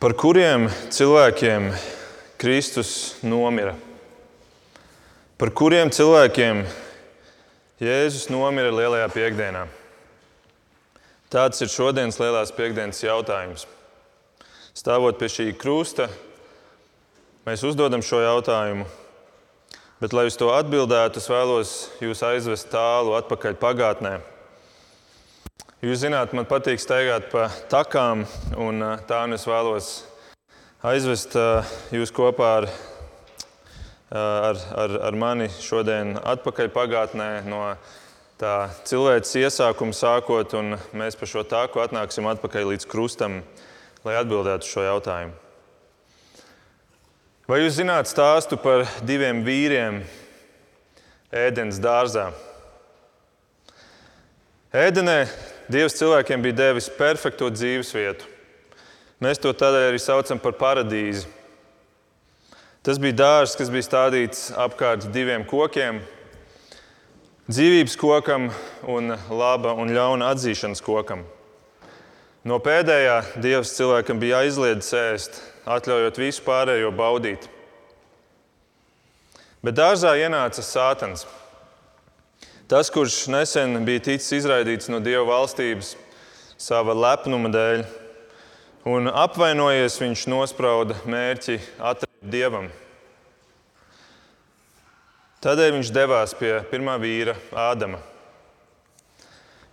par kuriem cilvēkiem Kristus nomira. Par kuriem cilvēkiem Jēzus nomira lielajā piekdienā. Tāds ir šodienas lielās piekdienas jautājums. Stāvot pie šī krusta, mēs uzdodam šo jautājumu. Bet, lai uz to atbildētu, es vēlos jūs aizvest tālu atpakaļ pagātnē. Jūs zināt, man patīk staigāt pa takām, un tā nu es vēlos aizvest jūs kopā ar, ar, ar, ar mani šodien atpakaļ pagātnē no tā cilvēces iesākuma sākot, un mēs pa šo tāku atnāksim atpakaļ līdz krustam, lai atbildētu šo jautājumu. Vai jūs zināt stāstu par diviem vīriem ēdienas dārzā? Ēdenē Dievs cilvēkiem bija devis perfekto dzīvesvietu. Mēs to tādēļ arī saucam par paradīzi. Tas bija dārzs, kas bija stādīts apkārt diviem kokiem - dzīvības kokam un laba un ļauna atzīšanas kokam. No pēdējā Dievs cilvēkam bija aizliedzis ēst, atļaujot visu pārējo baudīt. Bet dārzā ienāca Sātans. Tas, kurš nesen bija ticis izraidīts no Dieva valstības sava lepnuma dēļ, un apvainojies, viņš nosprauda mērķi atrakt Dievam. Tādēļ viņš devās pie pirmā vīra, Ādama,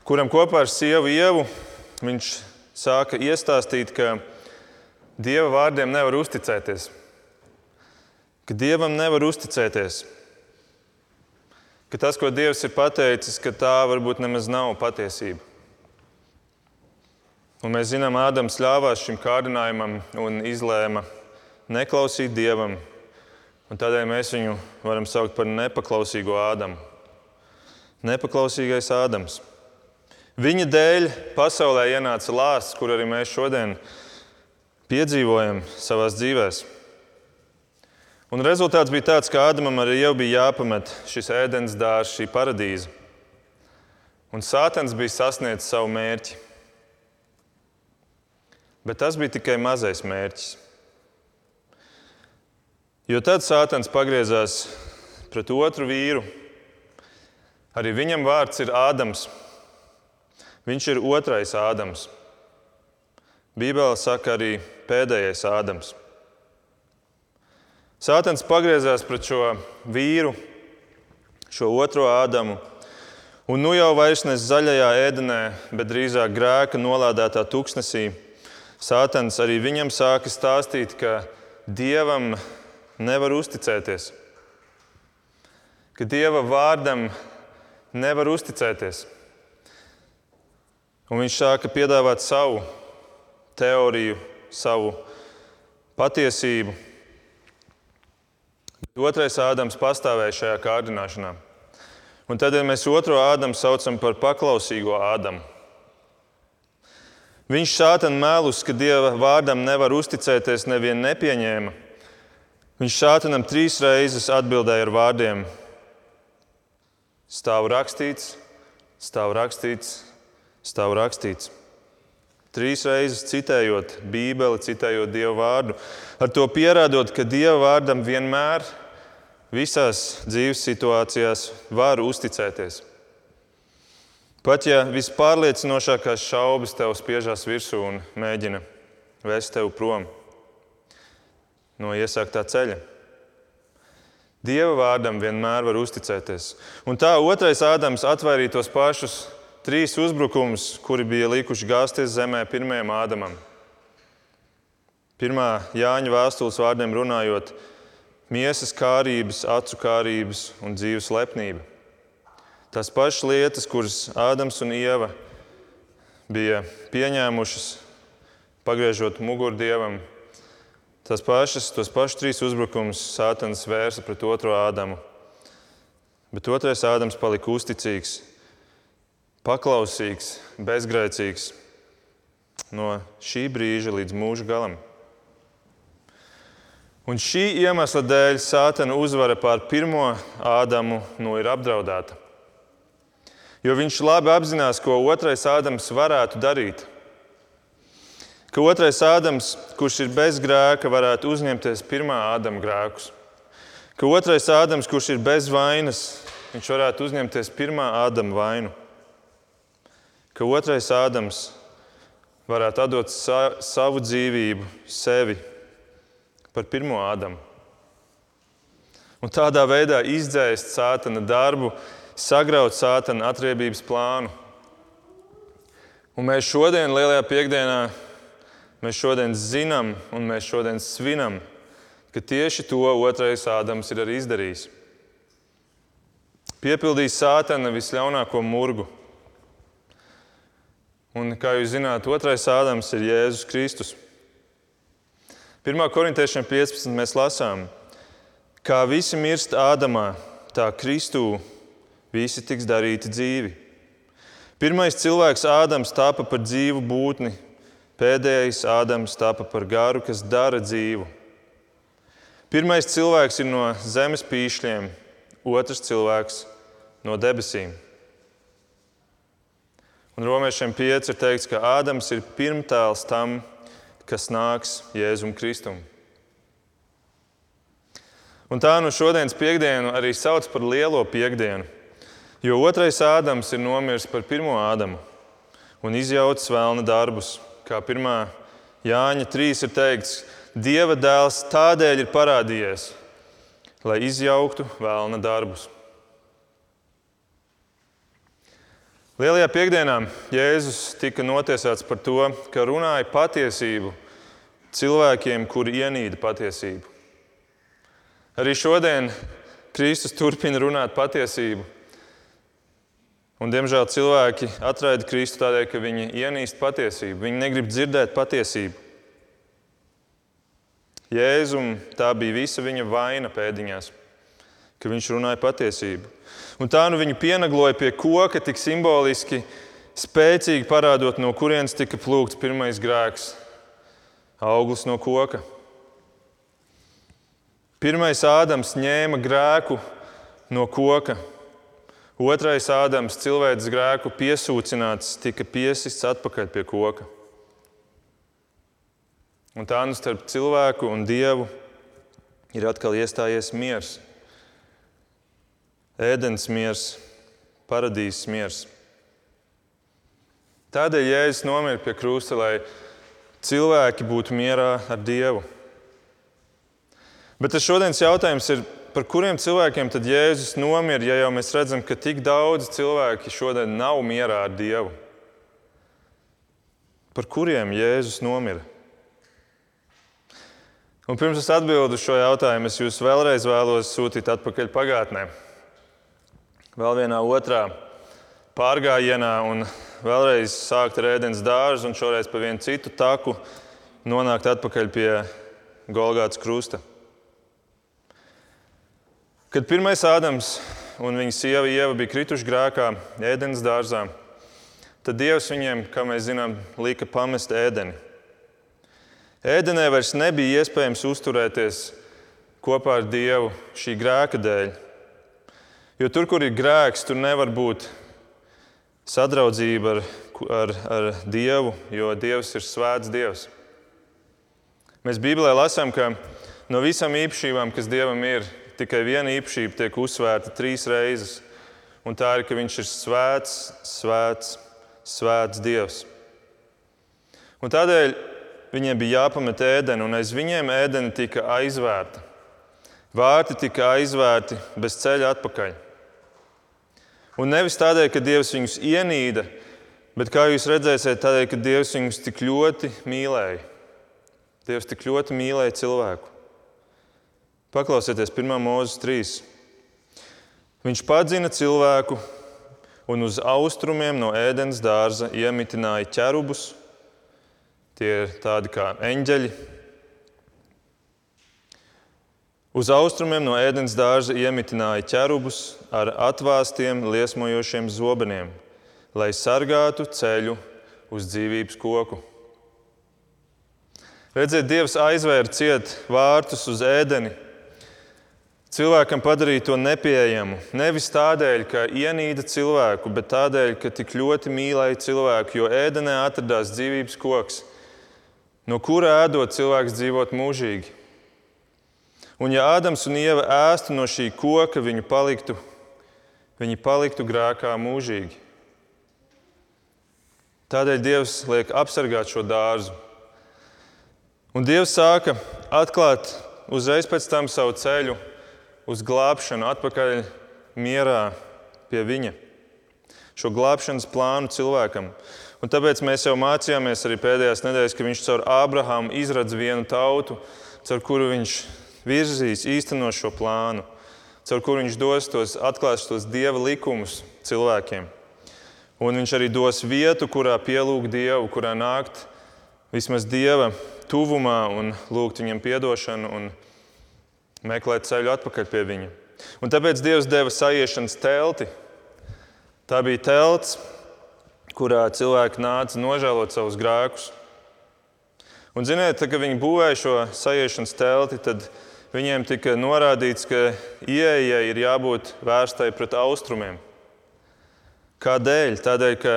kuram kopā ar sievu Ievu viņš sāka iestāstīt, ka Dieva vārdiem nevar uzticēties, ka Dievam nevar uzticēties ka tas, ko Dievs ir pateicis, ka tā varbūt nemaz nav patiesība. Un mēs zinām, Ādams ļāvās šim kārdinājumam un izlēma neklausīt Dievam. Un tādēļ mēs viņu varam saukt par nepaklausīgo Ādamu. Nepaklausīgais Ādams. Viņa dēļ pasaulē ienāca lāsts, kur arī mēs šodien piedzīvojam savā dzīvēm. Un rezultāts bija tāds, ka Ādamam arī jau bija jāpamet šis ēdienas dārzs, šī paradīze. Un Sātans bija sasniedzis savu mērķi. Bet tas bija tikai mazais mērķis. Jo tad Sātans pagriezās pret otru vīru. Arī viņam vārds ir Ādams. Viņš ir otrais Ādams. Bībelē saka arī pēdējais Ādams. Sātans pagriezās pret šo vīru, šo otro Ādamu, un nu jau vairs ne zaļajā ēdenē, bet drīzāk grēka nolādētā tuksnesī. Sātans arī viņam sāka stāstīt, ka dievam nevar uzticēties, ka dieva vārdam nevar uzticēties. Un viņš sāka piedāvāt savu teoriju, savu patiesību. Otrais Ādams pastāvēja šajā kārdināšanā. Un tad mēs otro Ādamu saucam par paklausīgo Ādamu. Viņš šādi mēlus, ka Dieva vārdam nevar uzticēties, nevienu nepieņēma. Viņš šādanam trīs reizes atbildēja ar vārdiem: Stāv rakstīts, stāv rakstīts, stāv rakstīts. Trīs reizes citējot Bībeli, citējot Dieva vārdu, ar to pierādot, ka Dieva vārdam vienmēr ir visās dzīves situācijās var uzticēties. Pat ja vispārliecinošākās šaubas tev spiežās virsū un mēģina vest tevi prom no iesāktā ceļa. Dieva vārdam vienmēr var uzticēties. Un tā otrais Ādams atvairīja tos pašus trīs uzbrukumus, kuri bija likuši gāzties zemē pirmajam Ādamam. Pirmā Jāņa vēstules vārdiem runājot, miesas kārības, acu kārības un dzīves lepnība. Tās pašas lietas, kuras Ādams un Ieva bija pieņēmušas, pagriežot muguru dievam, tās pašas, tos pašus trīs uzbrukumus Sātans vērsa pret otro Ādamu. Bet otrais Ādams palika uzticīgs, paklausīgs, bezgrēcīgs no šī brīža līdz mūža galam. Un šī iemesla dēļ Sātana uzvara pār pirmo Ādamu nu ir apdraudēta. Jo viņš labi apzinās, ko otrais Ādams varētu darīt. ka otrais Ādams, kurš ir bez grēka, varētu uzņemties pirmā Ādama grēkus. Ka otrais Ādams, kurš ir bez vainas, viņš varētu uzņemties pirmā Ādama vainu. Ka otrais Ādams varētu atdot sa savu dzīvību, sevi par pirmo Ādamu. Un tādā veidā izdzēst sātana darbu, sagraut sātana atriebības plānu. Un mēs šodien, Lielajā piekdienā, mēs šodien zinām un mēs šodien svinam, ka tieši to otrais Ādams ir arī izdarījis. Piepildījis sātana visļaunāko murgu. Un, kā jūs zināt, otrais Ādams ir Jēzus Kristus. 1. korintiešiem 15. mēs lasām, kā visi mirst Ādamā, tā Kristū visi tiks darīti dzīvi. Pirmais cilvēks Ādams tapa par dzīvu būtni, pēdējais Ādams tapa par garu, kas dara dzīvu. Pirmais cilvēks ir no zemes pīšļiem, otrs cilvēks no debesīm. Un Romiešiem 5 ir teikts, ka Ādams ir pirmtēls tam, kas nāks Jēzum Kristum. Un tā nu šodienas piekdienu arī sauc par lielo piekdienu, jo otrais Ādams ir nomiris par pirmo Ādamu un izjaucis vēlna darbus. Kā pirmā Jāņa 3 ir teikts, Dieva dēls tādēļ ir parādījies, lai izjauktu vēlna darbus. Lielajā piekdienā Jēzus tika notiesāts par to, ka runāja patiesību cilvēkiem, kuri ienīda patiesību. Arī šodien Kristus turpina runāt patiesību. Un, diemžēl cilvēki atraida Kristu tādēļ, ka viņi ienīst patiesību. Viņi negrib dzirdēt patiesību. Jēzum tā bija visa viņa vaina pēdiņās, ka viņš runāja patiesību. Un tā nu viņu pienagloja pie koka, tik simboliski, spēcīgi parādot, no kurienes tika plūgts pirmais grēks - auglis no koka. Pirmais Ādams ņēma grēku no koka. Otrais Ādams, cilvēks grēku piesūcināts, tika piesists atpakaļ pie koka. Un tā nu starp cilvēku un dievu ir atkal iestājies miers ēdens miers, paradīzes miers. Tādēļ Jēzus nomira pie krusta, lai cilvēki būtu mierā ar Dievu. Bet tas šodienas jautājums ir, par kuriem cilvēkiem tad Jēzus nomira, ja jau mēs redzam, ka tik daudz cilvēki šodien nav mierā ar Dievu? Par kuriem Jēzus nomira? Un pirms es atbildu šo jautājumu, es jūs vēlreiz vēlos sūtīt atpakaļ pagātnē vēl vienā otrā pārgājienā un vēlreiz sākt ar ēdienas dārzu un šoreiz pa vienu citu taku nonākt atpakaļ pie Golgātas krusta. Kad pirmais Ādams un viņa sieva Ieva bija krituši grēkā ēdienas dārzā, tad Dievs viņiem, kā mēs zinām, lika pamest ēdeni. Ēdenē vairs nebija iespējams uzturēties kopā ar Dievu šī grēka dēļ. Jo tur, kur ir grēks, tur nevar būt sadraudzība ar, ar, ar Dievu, jo Dievs ir svēts Dievs. Mēs Bībelē lasām, ka no visām īpašībām, kas Dievam ir, tikai viena īpašība tiek uzsvērta trīs reizes. Un tā ir, ka Viņš ir svēts, svēts, svēts Dievs. Un tādēļ viņiem bija jāpamet ēdeni, un aiz viņiem ēdeni tika aizvērta. Vārti tika aizvērti bez ceļa atpakaļ. Un nevis tādēļ, ka Dievs viņus ienīda, bet kā jūs redzēsiet, tādēļ, ka Dievs viņus tik ļoti mīlēja. Dievs tik ļoti mīlēja cilvēku. Paklausieties, 1. mūzes 3. Viņš padzina cilvēku un uz austrumiem no ēdienas dārza iemitināja ķerubus. Tie ir tādi kā eņģeļi, Uz austrumiem no ēdienas dārza iemitināja ķerubus ar atvāstiem, liesmojošiem zobeniem, lai sargātu ceļu uz dzīvības koku. Redziet, Dievs aizvēra ciet vārtus uz ēdeni. Cilvēkam padarīja to nepieejamu. Nevis tādēļ, ka ienīda cilvēku, bet tādēļ, ka tik ļoti mīlēja cilvēku, jo ēdenē atradās dzīvības koks, no kura ēdot cilvēks dzīvot mūžīgi. Un ja Ādams un Ieva ēstu no šī koka, viņu paliktu, viņi paliktu grēkā mūžīgi. Tādēļ Dievs liek apsargāt šo dārzu. Un Dievs sāka atklāt uzreiz pēc tam savu ceļu uz glābšanu, atpakaļ mierā pie Viņa. Šo glābšanas plānu cilvēkam. Un tāpēc mēs jau mācījāmies arī pēdējās nedēļas, ka viņš caur Ābrahāmu izradz vienu tautu, caur kuru viņš virzīs, īstenos šo plānu, caur kuru viņš dos tos, atklās tos dieva likumus cilvēkiem. Un viņš arī dos vietu, kurā pielūgt Dievu, kurā nākt vismaz Dieva tuvumā un lūgt viņam atdošanu un meklēt ceļu atpakaļ pie viņa. Un tāpēc Dievs deva sajiešanas telti. Tā bija telts, kurā cilvēki nāca nožēlot savus grēkus. Un, ziniet, tad, kad viņi būvēja šo sajiešanas telti, tad viņiem tika norādīts, ka ieejai ir jābūt vērstai pret austrumiem. Kādēļ? Tādēļ, ka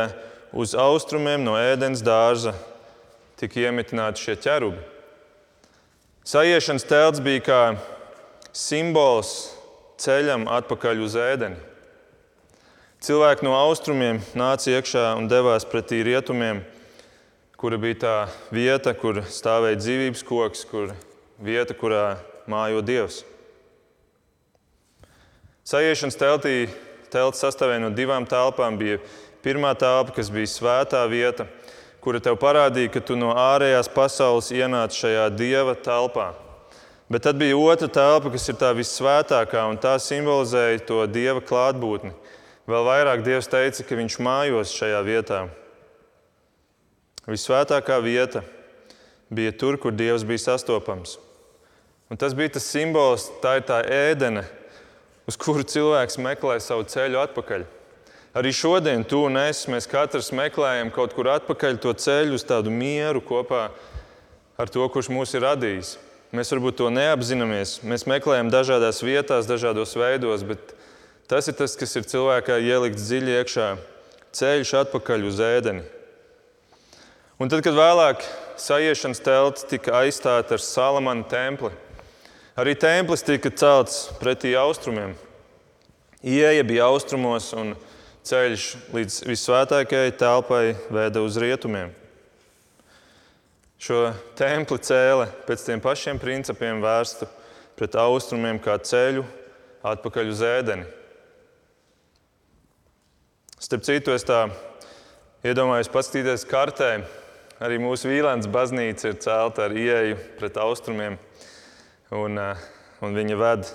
uz austrumiem no ēdienas dārza tika iemitināti šie ķerubi. Sajiešanas telts bija kā simbols ceļam atpakaļ uz ēdeni. Cilvēki no austrumiem nāca iekšā un devās pretī rietumiem, kura bija tā vieta, kur stāvēja dzīvības koks, kur vieta, kurā mājo Dievs. Sajiešanas teltī telts sastāvēja no divām telpām. Bija pirmā telpa, kas bija svētā vieta, kura tev parādīja, ka tu no ārējās pasaules ienāc šajā dieva telpā. Bet tad bija otra telpa, kas ir tā visvētākā, un tā simbolizēja to dieva klātbūtni. Vēl vairāk Dievs teica, ka viņš mājos šajā vietā. Visvētākā vieta bija tur, kur Dievs bija sastopams. Un tas bija tas simbols, tā ir tā ēdene, uz kuru cilvēks meklē savu ceļu atpakaļ. Arī šodien, tu un es, mēs katrs meklējam kaut kur atpakaļ to ceļu uz tādu mieru kopā ar to, kurš mūs ir radījis. Mēs varbūt to neapzināmies. Mēs meklējam dažādās vietās, dažādos veidos, bet tas ir tas, kas ir cilvēkā ielikts dziļi iekšā - ceļš atpakaļ uz ēdeni. Un tad, kad vēlāk sajiešanas telts tika aizstāta ar Salamana templi, Arī templis tika celts pretī austrumiem. Ieja bija austrumos, un ceļš līdz visvētākajai telpai veda uz rietumiem. Šo templi cēlē pēc tiem pašiem principiem vērstu pret austrumiem, kā ceļu atpakaļ uz ēdeni. Starp citu, es tā iedomājos paskatīties kartē. Arī mūsu vīlēns baznīca ir celta ar ieeju pret austrumiem. Un, eh, un viņa ved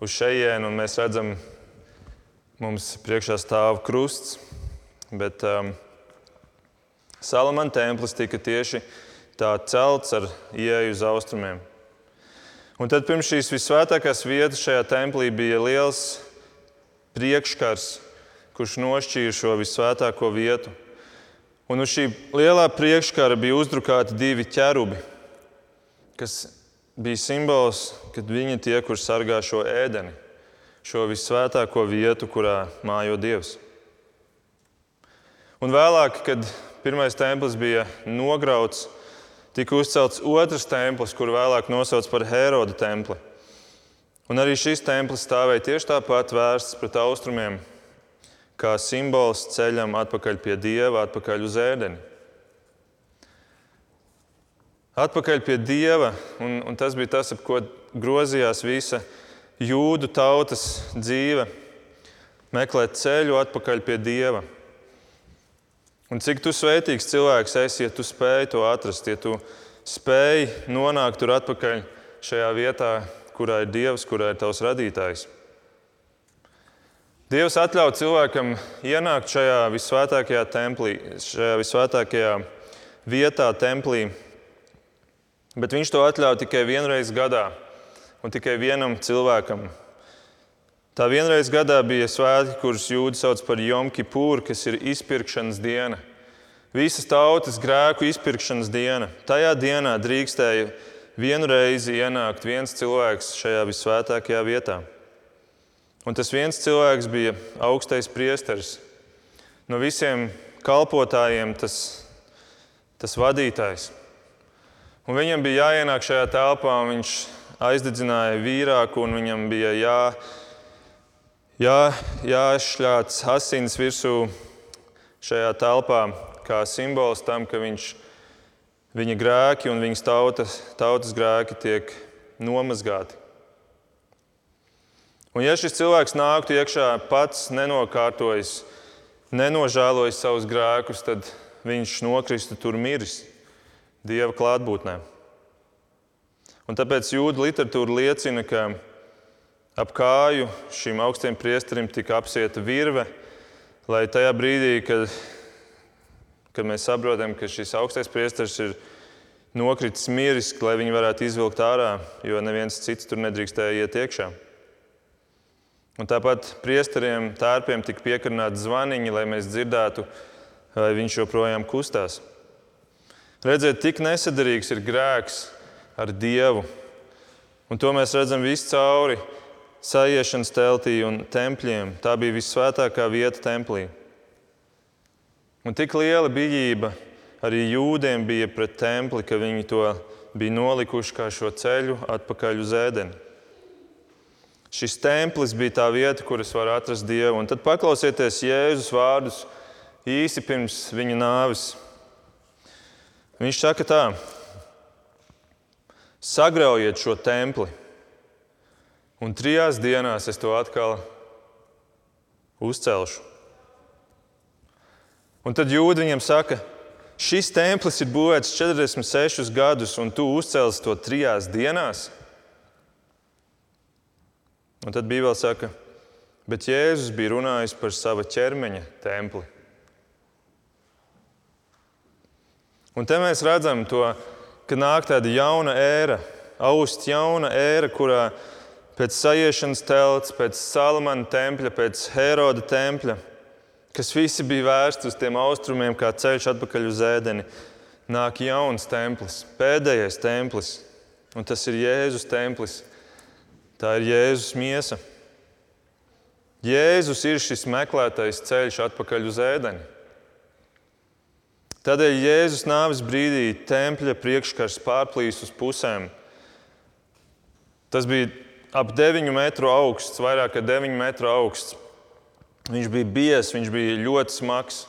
uz šejienu, un mēs redzam, mums priekšā stāv krusts. Bet um, Salamana templis tika tieši tā celts ar ieeju uz austrumiem. Un tad pirms šīs visvētākās vietas šajā templī bija liels priekškars, kurš nošķīra šo visvētāko vietu. Un uz šī lielā priekškara bija uzdrukāti divi ķerubi, kas bija simbols, kad viņi tie, kur sargā šo ēdeni, šo visvētāko vietu, kurā mājo Dievs. Un vēlāk, kad pirmais templis bija nograuts, tika uzcelts otrs templis, kuru vēlāk nosauc par Heroda templi. Un arī šis templis stāvēja tieši tāpat vērsts pret austrumiem, kā simbols ceļam atpakaļ pie Dieva, atpakaļ uz ēdeni atpakaļ pie Dieva, un, un tas bija tas, ap ko grozījās visa jūdu tautas dzīve, meklēt ceļu atpakaļ pie Dieva. Un cik tu svētīgs cilvēks esi, ja tu spēj to atrast, ja tu spēj nonākt tur atpakaļ šajā vietā, kurā ir Dievs, kurā ir tavs radītājs. Dievs atļauj cilvēkam ienākt šajā visvētākajā templī, šajā visvētākajā vietā, templī, Bet viņš to atļauj tikai vienreiz gadā un tikai vienam cilvēkam. Tā vienreiz gadā bija svētki, kurus jūdzi sauc par Jomkipūru, kas ir izpirkšanas diena. Visas tautas grēku izpirkšanas diena. Tajā dienā drīkstēja vienu reizi ienākt viens cilvēks šajā visvētākajā vietā. Un tas viens cilvēks bija augstais priesteris. No visiem kalpotājiem tas, tas vadītājs. Un viņam bija jāienāk šajā telpā, un viņš aizdedzināja vīrāku, un viņam bija jā, jā, jāšļāts asins virsū šajā telpā, kā simbols tam, ka viņš, viņa grēki un viņas tautas, tautas grēki tiek nomazgāti. Un ja šis cilvēks nāktu iekšā pats nenokārtojis, nenožēlojis savus grēkus, tad viņš nokristu tur miris Dieva klātbūtnē. Un tāpēc jūda literatūra liecina, ka ap kāju šim augstiem priesterim tika apsieta virve, lai tajā brīdī, kad, kad mēs saprotam, ka šis augstais priesteris ir nokritis miris, lai viņi varētu izvilkt ārā, jo neviens cits tur nedrīkstēja iet iekšā. Un tāpat priesteriem, tērpiem tika piekarināti zvaniņi, lai mēs dzirdētu, vai viņš joprojām kustās. Redziet, tik nesadarīgs ir grēks ar Dievu. Un to mēs redzam viscauri sajiešanas teltī un tempļiem. Tā bija visvētākā vieta templī. Un tik liela bijība arī jūdiem bija pret templi, ka viņi to bija nolikuši kā šo ceļu atpakaļ uz ēdeni. Šis templis bija tā vieta, kur es varu atrast Dievu. Un tad paklausieties Jēzus vārdus īsi pirms viņa nāves. Viņš saka tā: sagraujiet šo templi, un trijās dienās es to atkal uzcelšu. Un tad jūdzi viņam saka, šis templis ir būvēts 46 gadus, un tu uzcelsi to trijās dienās. Un tad Bībelē saka, bet Jēzus bija runājis par sava ķermeņa templi. Un te mēs redzam to, ka nāk tāda jauna ēra, aust jauna ēra, kurā pēc sajiešanas telts, pēc Salamana tempļa, pēc Heroda tempļa, kas visi bija vērsti uz tiem austrumiem, kā ceļš atpakaļ uz ēdeni, nāk jauns templis, pēdējais templis, un tas ir Jēzus templis. Tā ir Jēzus miesa. Jēzus ir šis meklētais ceļš atpakaļ uz ēdeni. Tādēļ Jēzus nāves brīdī tempļa priekškars pārplīs uz pusēm. Tas bija ap 9 metru augsts, vairāk kā 9 metru augsts. Viņš bija biezs, viņš bija ļoti smags.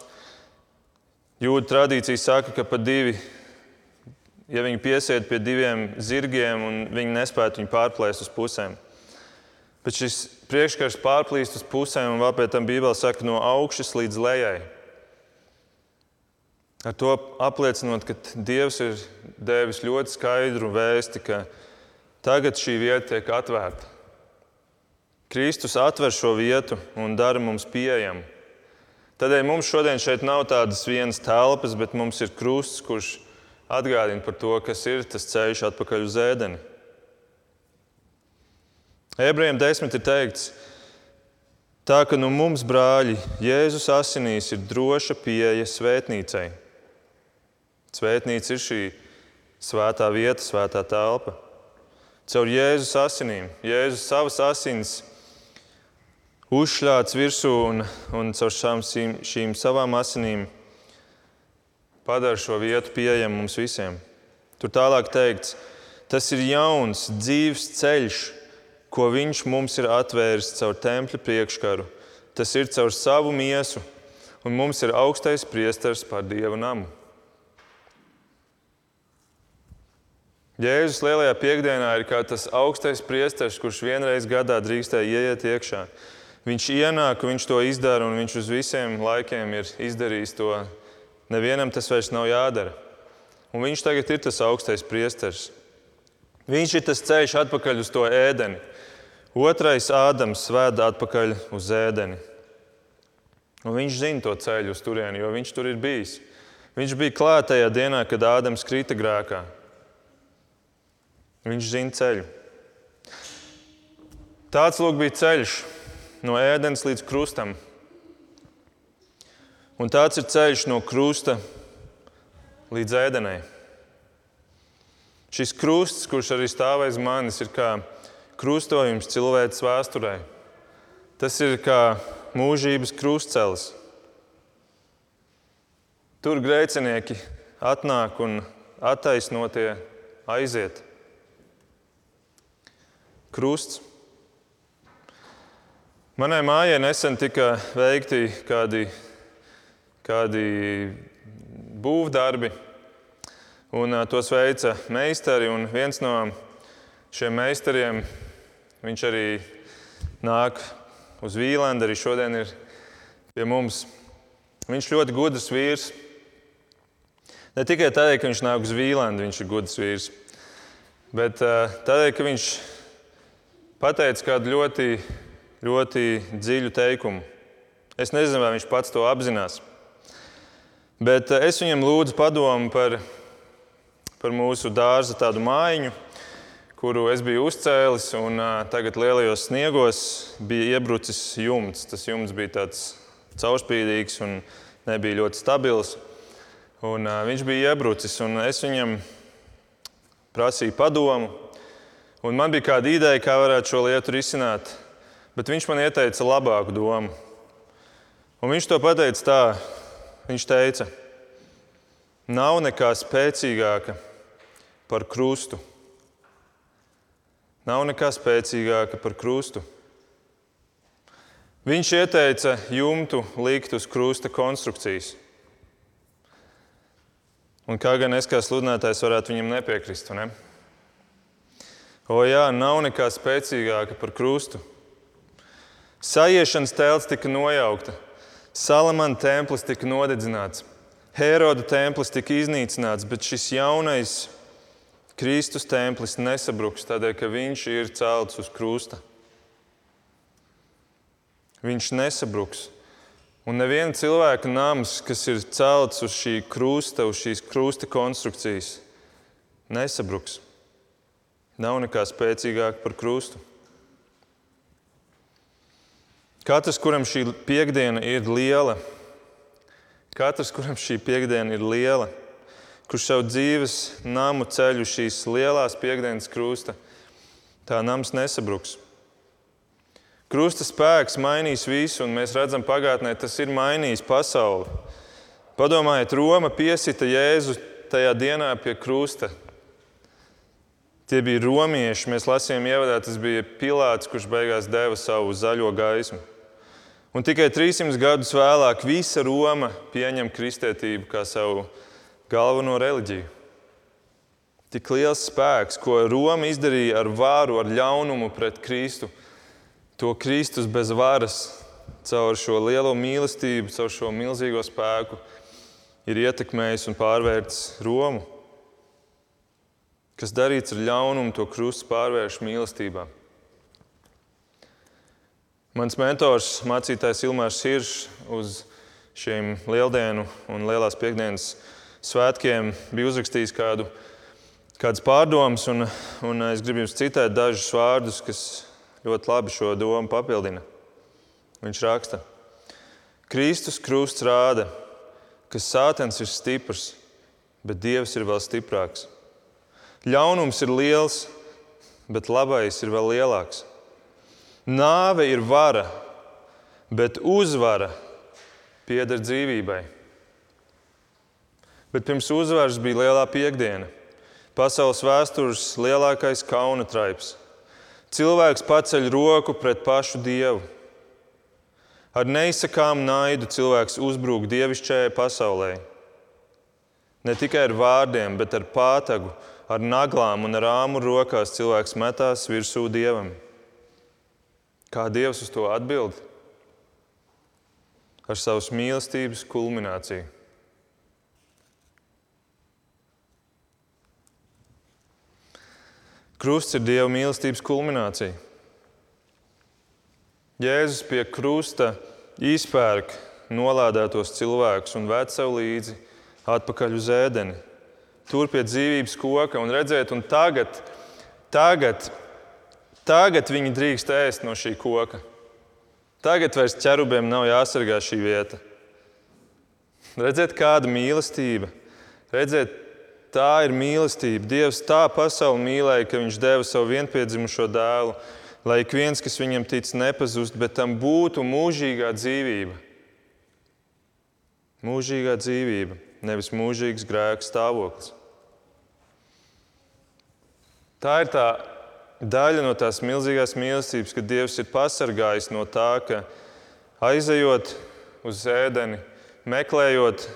Jūda tradīcija saka, ka pa divi, ja viņi piesiet pie diviem zirgiem un viņi nespētu viņu pārplēst uz pusēm. Bet šis priekškars pārplīst uz pusēm, un vēl pēc tam Bībelē saka, no augšas līdz lejai. Ar to apliecinot, ka Dievs ir devis ļoti skaidru vēsti, ka tagad šī vieta tiek atvērta. Kristus atver šo vietu un dara mums pieejamu. Tādēļ mums šodien šeit nav tādas vienas telpas, bet mums ir krusts, kurš atgādina par to, kas ir tas ceļš atpakaļ uz ēdeni. Ebrejiem desmit ir teikts, tā ka nu mums, brāļi, Jēzus asinīs ir droša pieeja svētnīcai. Svētnīca ir šī svētā vieta, svētā telpa. Caur Jēzus asinīm, Jēzus savas asins uzšļāts virsū un, un caur šām, šīm, savām asinīm padara šo vietu pieejamu mums visiem. Tur tālāk teikts, tas ir jauns, dzīves ceļš, ko Viņš mums ir atvēris caur tempļa priekškaru. Tas ir caur savu miesu, un mums ir augstais priesteris pār Dieva namu. Jēzus lielajā piekdienā ir kā tas augstais priesteris, kurš vienreiz gadā drīkstēja ieiet iekšā. Viņš ienāk, viņš to izdara, un viņš uz visiem laikiem ir izdarījis to. Nevienam tas vairs nav jādara. Un viņš tagad ir tas augstais priesteris. Viņš ir tas ceļš atpakaļ uz to ēdeni. Otrais Ādams vēda atpakaļ uz ēdeni. Un viņš zina to ceļu uz turieni, jo viņš tur ir bijis. Viņš bija klāt tajā dienā, kad Ādams krita grēkā. Viņš zina ceļu. Tāds lūk bija ceļš no ēdienas līdz krustam. Un tāds ir ceļš no krusta līdz ēdenai. Šis krusts, kurš arī stāv aiz manis, ir kā krustojums cilvēces vēsturē. Tas ir kā mūžības krustcelis. Tur grēcinieki atnāk un attaisnotie aiziet. Krusts. Manai mājai nesen tika veikti kādi, kādi būvdarbi, un tos veica meistari. Viens no šiem meistariem, viņš arī nāk uz Vīlandu, arī šodien ir pie mums. Viņš ļoti gudrs vīrs. Ne tikai tādēļ, ka viņš nāk uz Vīlandu, viņš ir gudrs vīrs, bet tādēļ, ka viņš pateica kādu ļoti, ļoti dziļu teikumu. Es nezinu, vai viņš pats to apzinās. Bet es viņam lūdzu padomu par, par mūsu dārza tādu mājiņu, kuru es biju uzcēlis. Un, uh, tagad lielajos sniegos bija iebrucis jumts. Tas jumts bija tāds caurspīdīgs un nebija ļoti stabils. Un, uh, viņš bija iebrucis, un es viņam prasīju padomu. Un man bija kāda ideja, kā varētu šo lietu risināt, bet viņš man ieteica labāku domu. Un viņš to pateica tā, viņš teica, nav nekā spēcīgāka par krustu Nav nekā spēcīgāka par krustu. Viņš ieteica jumtu likt uz krusta konstrukcijas. Un kā gan es kā sludinātājs varētu viņam nepiekrist? Ne? O, jā, nav nekā spēcīgāka par krustu. Sajiešanas telts tika nojaukta, Salamana templis tika nodedzināts, Heroda templis tika iznīcināts, bet šis jaunais Kristus templis nesabruks tādēļ, ka viņš ir celts uz krusta. Viņš nesabruks. Un neviena cilvēka nams, kas ir celts uz šī krusta, uz šīs krusta konstrukcijas, nesabruks. Nav nekā spēcīgāka par krustu. Katrs, kuram šī piekdiena ir liela, katrs, kuram šī piekdiena ir liela, kurš savu dzīves namu ceļu šīs lielās piekdienas krusta, tā nams nesabruks. Krusta spēks mainīs visu, un mēs redzam, pagātnē tas ir mainījis pasauli. Padomājiet, Roma piesita Jēzu tajā dienā pie krusta. Tie bija romieši, mēs lasījām, ievadā tas bija Pilārs, kurš beigās deva savu zaļo gaismu. Un tikai 300 gadus vēlāk visa Roma pieņem kristietību kā savu galveno reliģiju. Tik liels spēks, ko Roma izdarīja ar vāru, ar ļaunumu pret Kristu, to Kristus bez varas, caur šo lielo mīlestību, caur šo milzīgo spēku, ir ietekmējis un pārvērtis Romu. Kas darīts ar ļaunumu, to krustu pārvērš mīlestībā. Mans mentors, mācītājs Ilmārs Hiršs, uz šiem lieldienu un lielās piekdienas svētkiem bija uzrakstījis kādu, kādas pārdomas, un, un es gribu jums citēt dažus vārdus, kas ļoti labi šo domu papildina. Viņš raksta, Kristus krusts rāda, ka sātens ir stiprs, bet Dievs ir vēl stiprāks. Ļaunums ir liels, bet labais ir vēl lielāks. Nāve ir vara, bet uzvara pieder dzīvībai. Bet pirms uzvaras bija lielā piekdiena, pasaules vēstures lielākais kauna traips. Cilvēks paceļ roku pret pašu dievu. Ar neizsakām naidu cilvēks uzbrūk dievišķajai pasaulē. Ne tikai ar vārdiem, bet ar pātagu, ar naglām un ar āmu rokās cilvēks metās virsū dievam. Kā dievs uz to atbild? Ar savas mīlestības kulmināciju. Krusts ir Dieva mīlestības kulminācija. Jēzus pie krusta izpērk nolādētos cilvēkus un ved sev līdzi atpakaļ uz ēdeni. Tur pie dzīvības koka un redzēt, un tagad, tagad, tagad viņi drīkst ēst no šī koka. Tagad vairs ķerubiem nav jāsargā šī vieta. Redzēt, kāda mīlestība, redzēt, Tā ir mīlestība. Dievs tā pasauli mīlēja, ka Viņš deva savu vienpiedzimušo dēlu, lai ik viens, kas viņam tic, nepazust, bet tam būtu mūžīgā dzīvība. Mūžīgā dzīvība, nevis mūžīgs grēks stāvoklis. Tā ir tā daļa no tās milzīgās mīlestības, ka Dievs ir pasargājis no tā, ka aizejot uz ēdeni, meklējot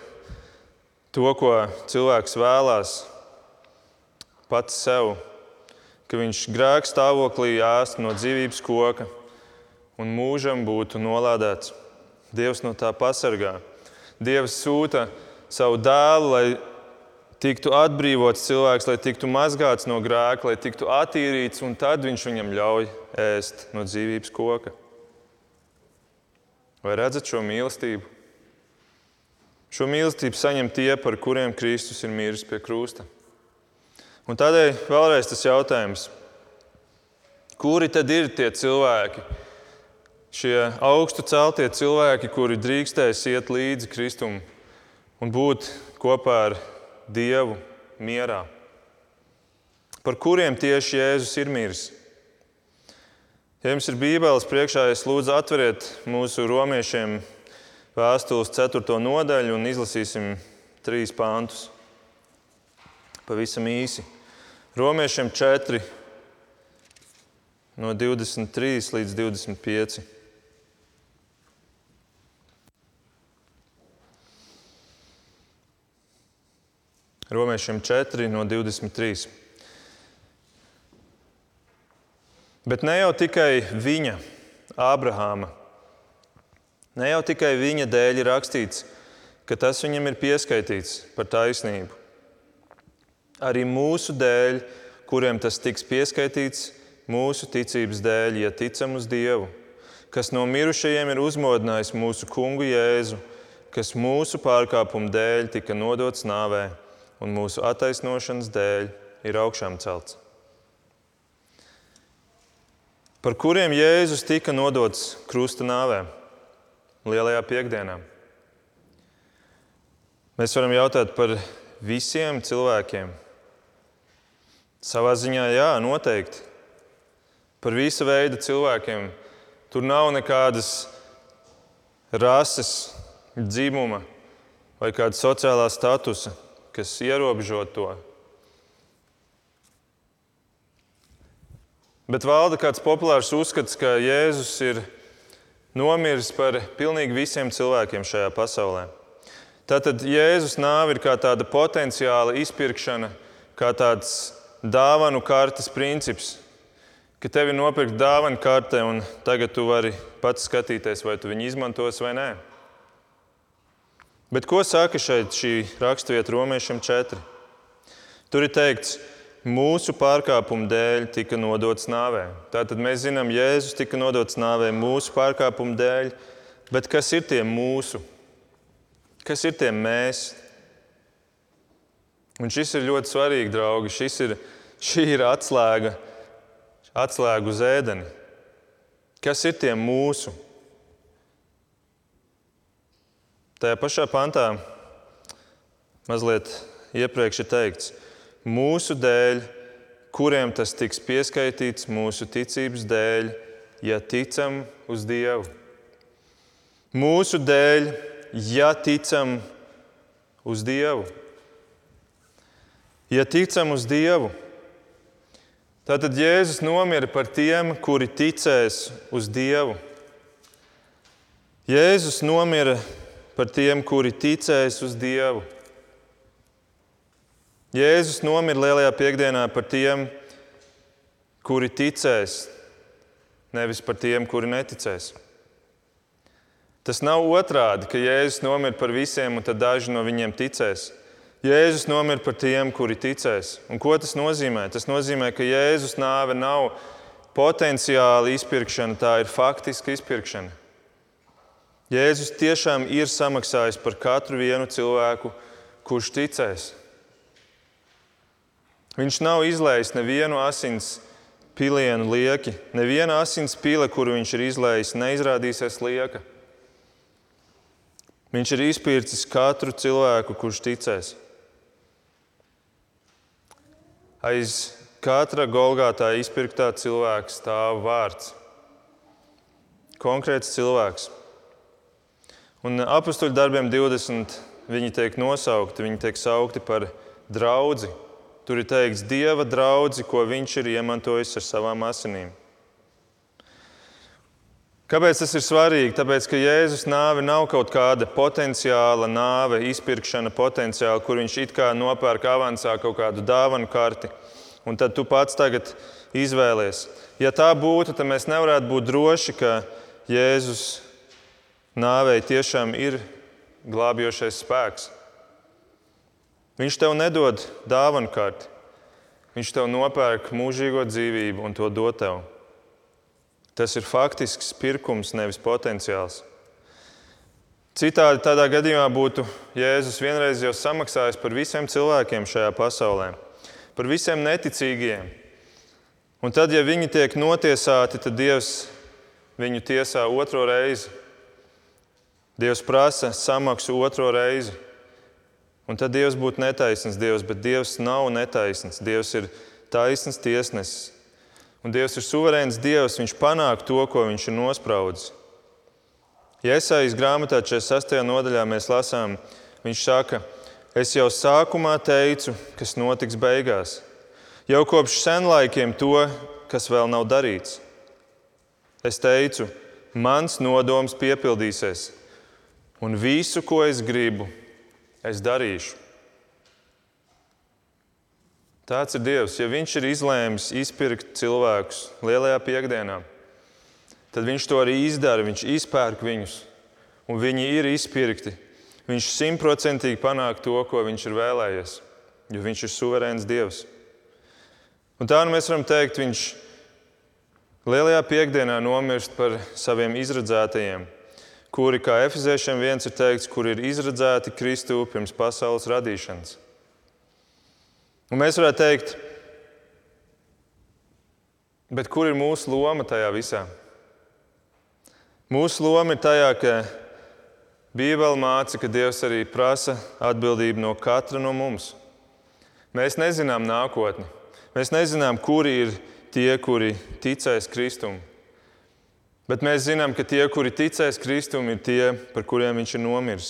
to, ko cilvēks vēlās pats sev, ka viņš grēka stāvoklī ēst no dzīvības koka un mūžam būtu nolādēts. Dievs no tā pasargā. Dievs sūta savu dēlu, lai tiktu atbrīvots cilvēks, lai tiktu mazgāts no grēka, lai tiktu attīrīts, un tad viņš viņam ļauj ēst no dzīvības koka. Vai redzat šo mīlestību? Šo mīlestību saņem tie, par kuriem Kristus ir miris pie krusta. Un tādēļ vēlreiz tas jautājums, kuri tad ir tie cilvēki, šie augstu celtie cilvēki, kuri drīkstēs iet līdzi Kristum un būt kopā ar Dievu mierā? Par kuriem tieši Jēzus ir miris? Ja jums ir Bībeles priekšā, es lūdzu atveriet mūsu romiešiem vēstules 4. nodaļu un izlasīsim trīs pāntus. Pavisam īsi. Romiešiem 4, no 23 līdz 25. Romiešiem 4, no 23. Bet ne jau tikai viņa, Ābrahāma, ne jau tikai viņa dēļ ir rakstīts, ka tas viņam ir pieskaitīts par taisnību. Arī mūsu dēļ, kuriem tas tiks pieskaitīts, mūsu ticības dēļ, ja ticam uz Dievu, kas no mirušajiem ir uzmodinājis mūsu kungu Jēzu, kas mūsu pārkāpumu dēļ tika nodots nāvē un mūsu attaisnošanas dēļ ir augšām celts. Par kuriem Jēzus tika nodots krusta nāvē, lielajā piekdienā? Mēs varam jautāt par visiem cilvēkiem. Savā ziņā, jā, noteikti. Par visu veidu cilvēkiem. Tur nav nekādas rases, dzimuma vai kāda sociālā statusa kas ierobežo to. Bet valda kāds populārs uzskats, ka Jēzus ir nomiris par pilnīgi visiem cilvēkiem šajā pasaulē. Tātad Jēzus nāve ir kā tāda potenciāla izpirkšana, kā tāds dāvanu kartes princips, ka tev ir nopirkta dāvana karte, un tagad tu vari pats skatīties, vai tu viņu izmantos vai nē. Bet ko saka šeit šī raksturvieta romiešiem 4? Tur ir teikts, mūsu pārkāpumu dēļ tika nodots nāvē. Tātad mēs zinām, Jēzus tika nodots nāvē mūsu pārkāpumu dēļ, bet kas ir tie mūsu? Kas ir tie mēs? Un šis ir ļoti svarīgi, draugi. Šis ir, šī ir atslēga, atslēga uz ēdeni. Kas ir tie mūsu? Tajā pašā pantā mazliet iepriekš ir teikts, mūsu dēļ, kuriem tas tiks pieskaitīts mūsu ticības dēļ, ja ticam uz Dievu. Mūsu dēļ, ja ticam uz Dievu. Ja ticam uz Dievu, tad Jēzus nomira par tiem, kuri ticēs uz Dievu. Jēzus nomira par tiem, kuri ticēs uz Dievu. Jēzus nomira lielajā piekdienā par tiem, kuri ticēs, nevis par tiem, kuri neticēs. Tas nav otrādi, ka Jēzus nomira par visiem, un tad daži no viņiem ticēs. Jēzus nomira par tiem, kuri ticēs. Un ko tas nozīmē? Tas nozīmē, ka Jēzus nāve nav potenciāli izpirkšana, tā ir faktiska izpirkšana. Jēzus tiešām ir samaksājis par katru vienu cilvēku, kurš ticēs. Viņš nav izlējis nevienu asins pilienu lieki. Neviena asins pile, kuru viņš ir izlējis, neizrādīsies lieka. Viņš ir izpircis katru cilvēku, kurš ticēs. Aiz katra golgātā izpirktā cilvēka stāv vārds. Konkrēts cilvēks. Un apakstuļu darbiem 20 viņi tiek nosaukti, viņi tiek saukti par draugu, Tur ir teikts, Dieva draugi, ko viņš ir iemantojis ar savām asinīm. Kāpēc tas ir svarīgi? Tāpēc, ka Jēzus nāve nav kaut kāda potenciāla nāve, izpirkšana potenciāla, kur viņš it kā nopērk avansā kaut kādu dāvanu karti, un tad tu pats tagad izvēlies. Ja tā būtu, tad mēs nevarētu būt droši, ka Jēzus nāvei tiešām ir glābjošais spēks. Viņš tev nedod dāvanu karti. Viņš tev nopērk mūžīgo dzīvību un to dod tev. Tas ir faktisks pirkums, nevis potenciāls. Citādi tādā gadījumā būtu Jēzus vienreiz jau samaksājis par visiem cilvēkiem šajā pasaulē, par visiem neticīgiem. Un tad, ja viņi tiek notiesāti, tad Dievs viņu tiesā otro reizi. Dievs prasa samaksu otro reizi. Un tad Dievs būtu netaisns Dievs, bet Dievs nav netaisns. Dievs ir taisns tiesnesis. Un Dievs ir suverēns Dievs, Viņš panāk to, ko Viņš ir nospraudis. Iesaijas grāmatā 46. nodaļā mēs lasām, viņš saka, es jau sākumā teicu, kas notiks beigās. Jau kopš senlaikiem to, kas vēl nav darīts. Es teicu, mans nodoms piepildīsies, un visu, ko es gribu, es darīšu. Tāds ir Dievs. Ja Viņš ir izlēmis izpirkt cilvēkus lielajā piekdienā, tad Viņš to arī izdara. Viņš izpērk viņus, un viņi ir izpirkti. Viņš simtprocentīgi panāk to, ko Viņš ir vēlējies, jo Viņš ir suverēns Dievs. Un tā nu mēs varam teikt, Viņš lielajā piekdienā nomirst par saviem izredzētajiem kuri, kā Efeziešiem viens ir teikts, kur ir izredzēti Kristu pirms pasaules radīšanas. Un mēs varētu teikt, bet kur ir mūsu loma tajā visā? Mūsu loma ir tajā, ka Bībele māca, ka Dievs arī prasa atbildību no katra no mums. Mēs nezinām nākotni. Mēs nezinām, kuri ir tie, kuri ticēs Kristum. Bet mēs zinām, ka tie, kuri ticēs Kristum, ir tie, par kuriem viņš ir nomiris.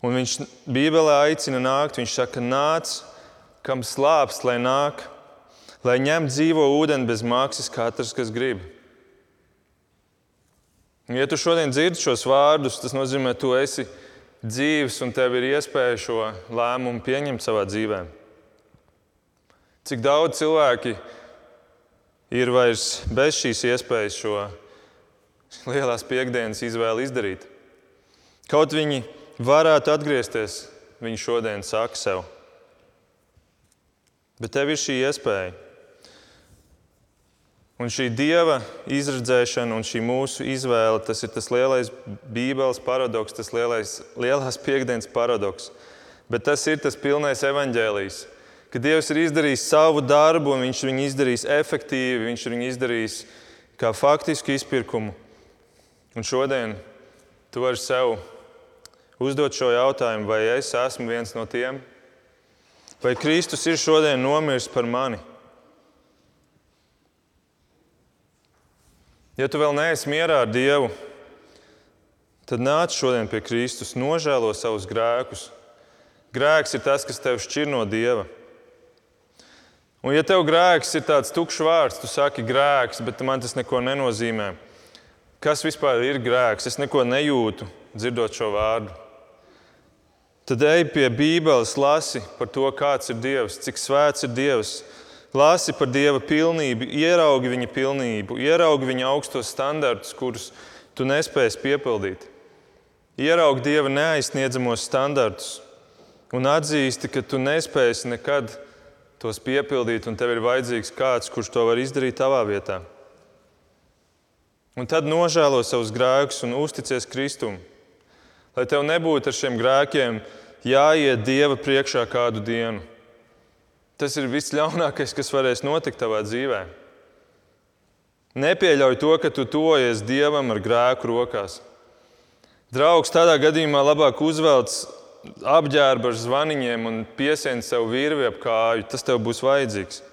Un viņš Bībelē aicina nākt, viņš saka, nāc, kam slāpst, lai nāk, lai ņem dzīvo ūdeni bez maksas katrs, kas grib. Ja tu šodien dzirdi šos vārdus, tas nozīmē, ka tu esi dzīves un tev ir iespēja šo lēmumu pieņemt savā dzīvē. Cik daudz cilvēki ir vairs bez šīs iespējas šo lielās piekdienas izvēli izdarīt. Kaut viņi varētu atgriezties, viņi šodien saka sev. Bet tev ir šī iespēja. Un šī dieva izredzēšana un šī mūsu izvēle, tas ir tas lielais Bībeles paradoks, tas lielais, lielās piekdienas paradoks. Bet tas ir tas pilnais evaņģēlijs, ka Dievs ir izdarījis savu darbu, un Viņš viņu izdarīs efektīvi, Viņš viņu izdarīs kā faktisku izpirkumu. Un šodien tu vari sev uzdot šo jautājumu, vai es esmu viens no tiem, vai Kristus ir šodien nomiris par mani. Ja tu vēl neesi mierā ar Dievu, tad nāc šodien pie Kristus, nožēlo savus grēkus. Grēks ir tas, kas tev šķir no Dieva. Un, ja tev grēks ir tāds tukšs vārds, tu saki grēks, bet man tas neko nenozīmē kas vispār ir grēks. Es neko nejūtu, dzirdot šo vārdu. Tad ej pie Bībeles, lasi par to, kāds ir Dievs, cik svēts ir Dievs. Lasi par Dieva pilnību, ieraugi viņa pilnību, ieraugi viņa augstos standartus, kurus tu nespēsi piepildīt. Ieraugi Dieva neaizsniedzamos standartus un atzīsti, ka tu nespēsi nekad tos piepildīt, un tev ir vajadzīgs kāds, kurš to var izdarīt tavā vietā. Un tad nožēlo savus grēkus un uzticies Kristum. Lai tev nebūtu ar šiem grēkiem jāiet Dieva priekšā kādu dienu. Tas ir viss ļaunākais, kas varēs notikt tavā dzīvē. Nepieļauj to, ka tu tojies Dievam ar grēku rokās. Draugs tādā gadījumā labāk uzvelc apģērbu ar zvaniņiem un piesien sev virvi ap kāju. Tas tev būs vajadzīgs.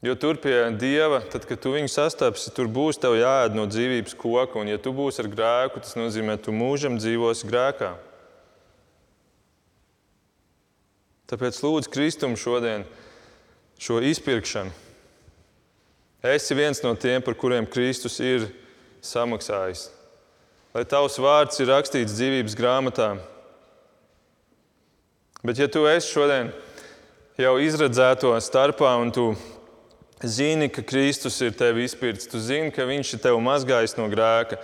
Jo tur pie Dieva, tad, kad tu viņu sastapsi, tur būs tev jāēd no dzīvības koka. Un, ja tu būsi ar grēku, tas nozīmē, ka tu mūžam dzīvosi grēkā. Tāpēc lūdzu Kristumu šodien šo izpirkšanu. Esi viens no tiem, par kuriem Kristus ir samaksājis. Lai tavs vārds ir rakstīts dzīvības grāmatā. Bet, ja tu esi šodien jau izredzēto starpā un tu zini, ka Kristus ir tevi izpircis, tu zini, ka Viņš ir tevi mazgājis no grēka,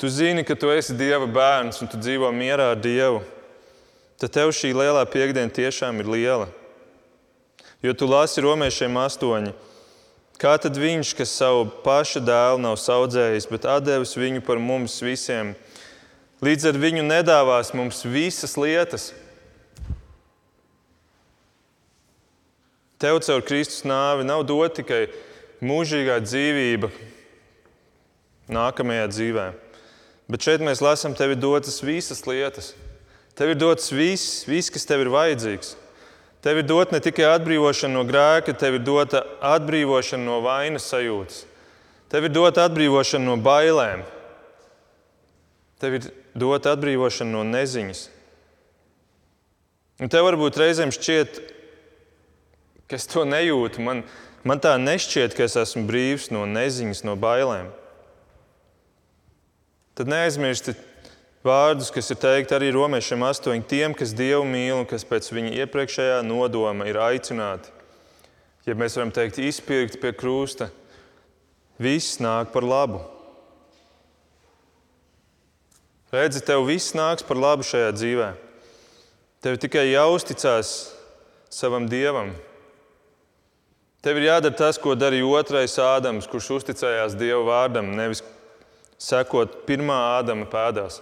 tu zini, ka tu esi Dieva bērns un tu dzīvo mierā ar Dievu, tad tev šī lielā piekdiena tiešām ir liela. Jo tu lasi romiešiem astoņi. Kā tad viņš, kas savu pašu dēlu nav audzējis, bet devis viņu par mums visiem, līdz ar viņu nedāvās mums visas lietas? Tev caur Kristus nāvi nav dota tikai mūžīgā dzīvība nākamajā dzīvē. Bet šeit mēs lasām, tev ir dotas visas lietas. Tev ir dots viss, viss, kas tev ir vajadzīgs. Tev ir dota ne tikai atbrīvošana no grēka, tev ir dota atbrīvošana no vainas sajūtas. Tev ir dota atbrīvošana no bailēm. Tev ir dota atbrīvošana no neziņas. Un tev varbūt reizēm šķiet, ka es to nejūtu. Man, man tā nešķiet, ka es esmu brīvs no neziņas, no bailēm. Tad neaizmirstiet vārdus, kas ir teikti arī romiešiem astoņiem, tiem, kas Dievu mīl un kas pēc viņa iepriekšējā nodoma ir aicināti. Ja mēs varam teikt, izpirkt pie krusta, viss nāk par labu. Redzi, tev viss nāks par labu šajā dzīvē. Tev tikai jāuzticas savam dievam, Tev ir jādara tas, ko darīja otrais Ādams, kurš uzticējās Dieva vārdam, nevis sekot pirmā Ādama pēdās.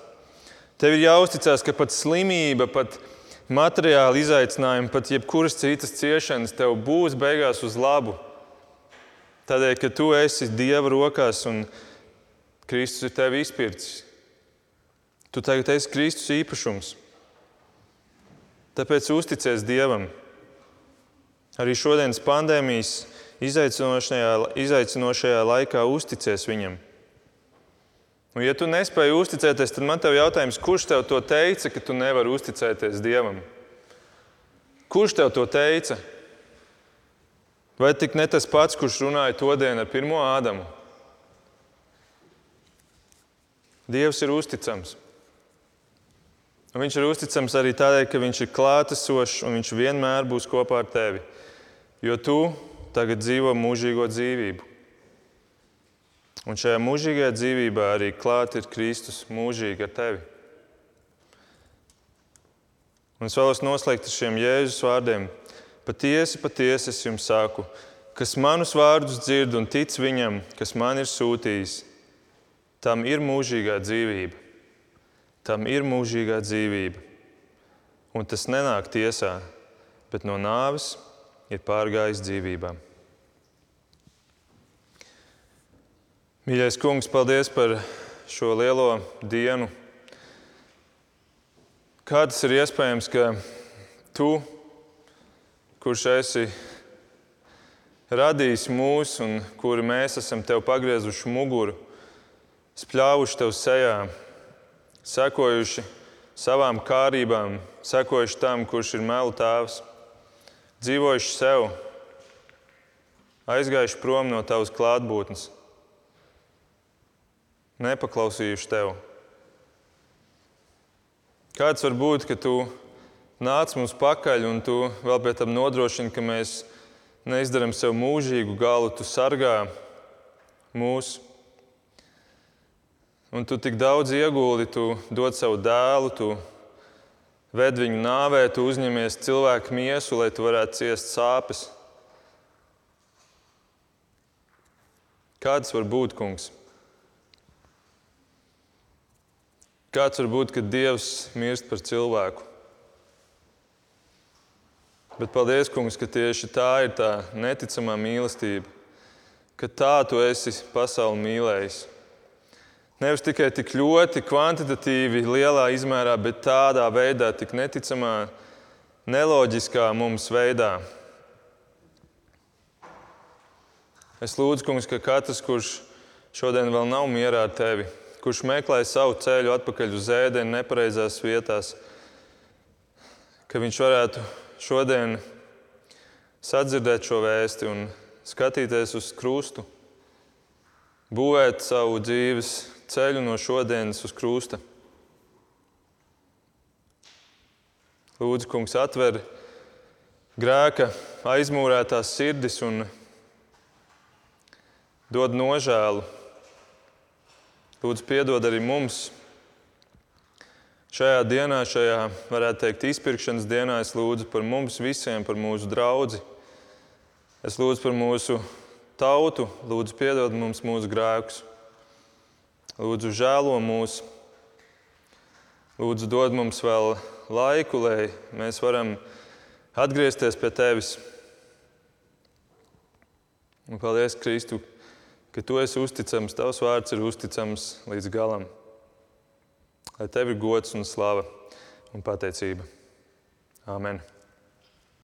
Tev ir jāuzticas, ka pat slimība, pat materiāli izaicinājumi, pat jebkuras citas ciešanas tev būs beigās uz labu. Tādēļ, ka tu esi Dieva rokās un Kristus ir tevi izpircis. Tu tagad esi Kristus īpašums. Tāpēc uzticies Dievam. Arī šodienas pandēmijas izaicinošajā, izaicinošajā laikā uzticies viņam. Un, ja tu nespēji uzticēties, tad man te ir jautājums, kurš tev to teica, ka tu nevari uzticēties Dievam? Kurš tev to teica? Vai tik ne tas pats, kurš runāja to dienu ar pirmo Ādamu? Dievs ir uzticams. Un viņš ir uzticams arī tādēļ, ka viņš ir klātesošs un viņš vienmēr būs kopā ar tevi jo tu tagad dzīvo mūžīgo dzīvību. Un šajā mūžīgajā dzīvībā arī klāt ir Kristus mūžīgi ar tevi. Un es vēlos noslēgt ar šiem Jēzus vārdiem. Patiesi, patiesi es jums saku, kas manus vārdus dzird un tic viņam, kas man ir sūtījis, tam ir mūžīgā dzīvība. Tam ir mūžīgā dzīvība. Un tas nenāk tiesā, bet no nāves ir pārgājis dzīvībā. Mīļais kungs, paldies par šo lielo dienu. Kā tas ir iespējams, ka tu, kurš esi radījis mūs un kuri mēs esam tev pagriezuši muguru, spļāvuši tev sejā, sekojuši savām kārībām, sekojuši tam, kurš ir melu tēvs dzīvojuši sev, aizgājuši prom no tavas klātbūtnes, nepaklausījuši tev. Kāds var būt, ka tu nāc mums pakaļ un tu vēl pēc tam nodrošini, ka mēs neizdarām sev mūžīgu galu, tu sargā mūs. Un tu tik daudz iegūli, tu dod savu dēlu, tu ved viņu nāvē, tu uzņemies cilvēku miesu, lai tu varētu ciest sāpes. Kāds var būt, kungs? Kāds var būt, kad Dievs mirst par cilvēku? Bet paldies, kungs, ka tieši tā ir tā neticamā mīlestība, ka tā tu esi pasauli mīlējis. Nevis tikai tik ļoti kvantitatīvi, lielā izmērā, bet tādā veidā, tik neticamā, neloģiskā mums veidā. Es lūdzu, kungs, ka katrs, kurš šodien vēl nav mierā ar tevi, kurš meklē savu ceļu atpakaļ uz ēdienu nepareizās vietās, ka viņš varētu šodien sadzirdēt šo vēsti un skatīties uz krustu, būvēt savu dzīves ceļu no šodienas uz krusta. Lūdzu, kungs, atver grēka aizmūrētās sirdis un dod nožēlu. Lūdzu, piedod arī mums. Šajā dienā, šajā, varētu teikt, izpirkšanas dienā, es lūdzu par mums visiem, par mūsu draugu. Es lūdzu par mūsu tautu, lūdzu, piedod mums mūsu grēkus. Lūdzu, žēlo mūs. Lūdzu, dod mums vēl laiku, lai mēs varam atgriezties pie Tevis. Un paldies, Kristu, ka Tu esi uzticams, Tavs vārds ir uzticams līdz galam. Lai Tev ir gods un slava un pateicība. Amen.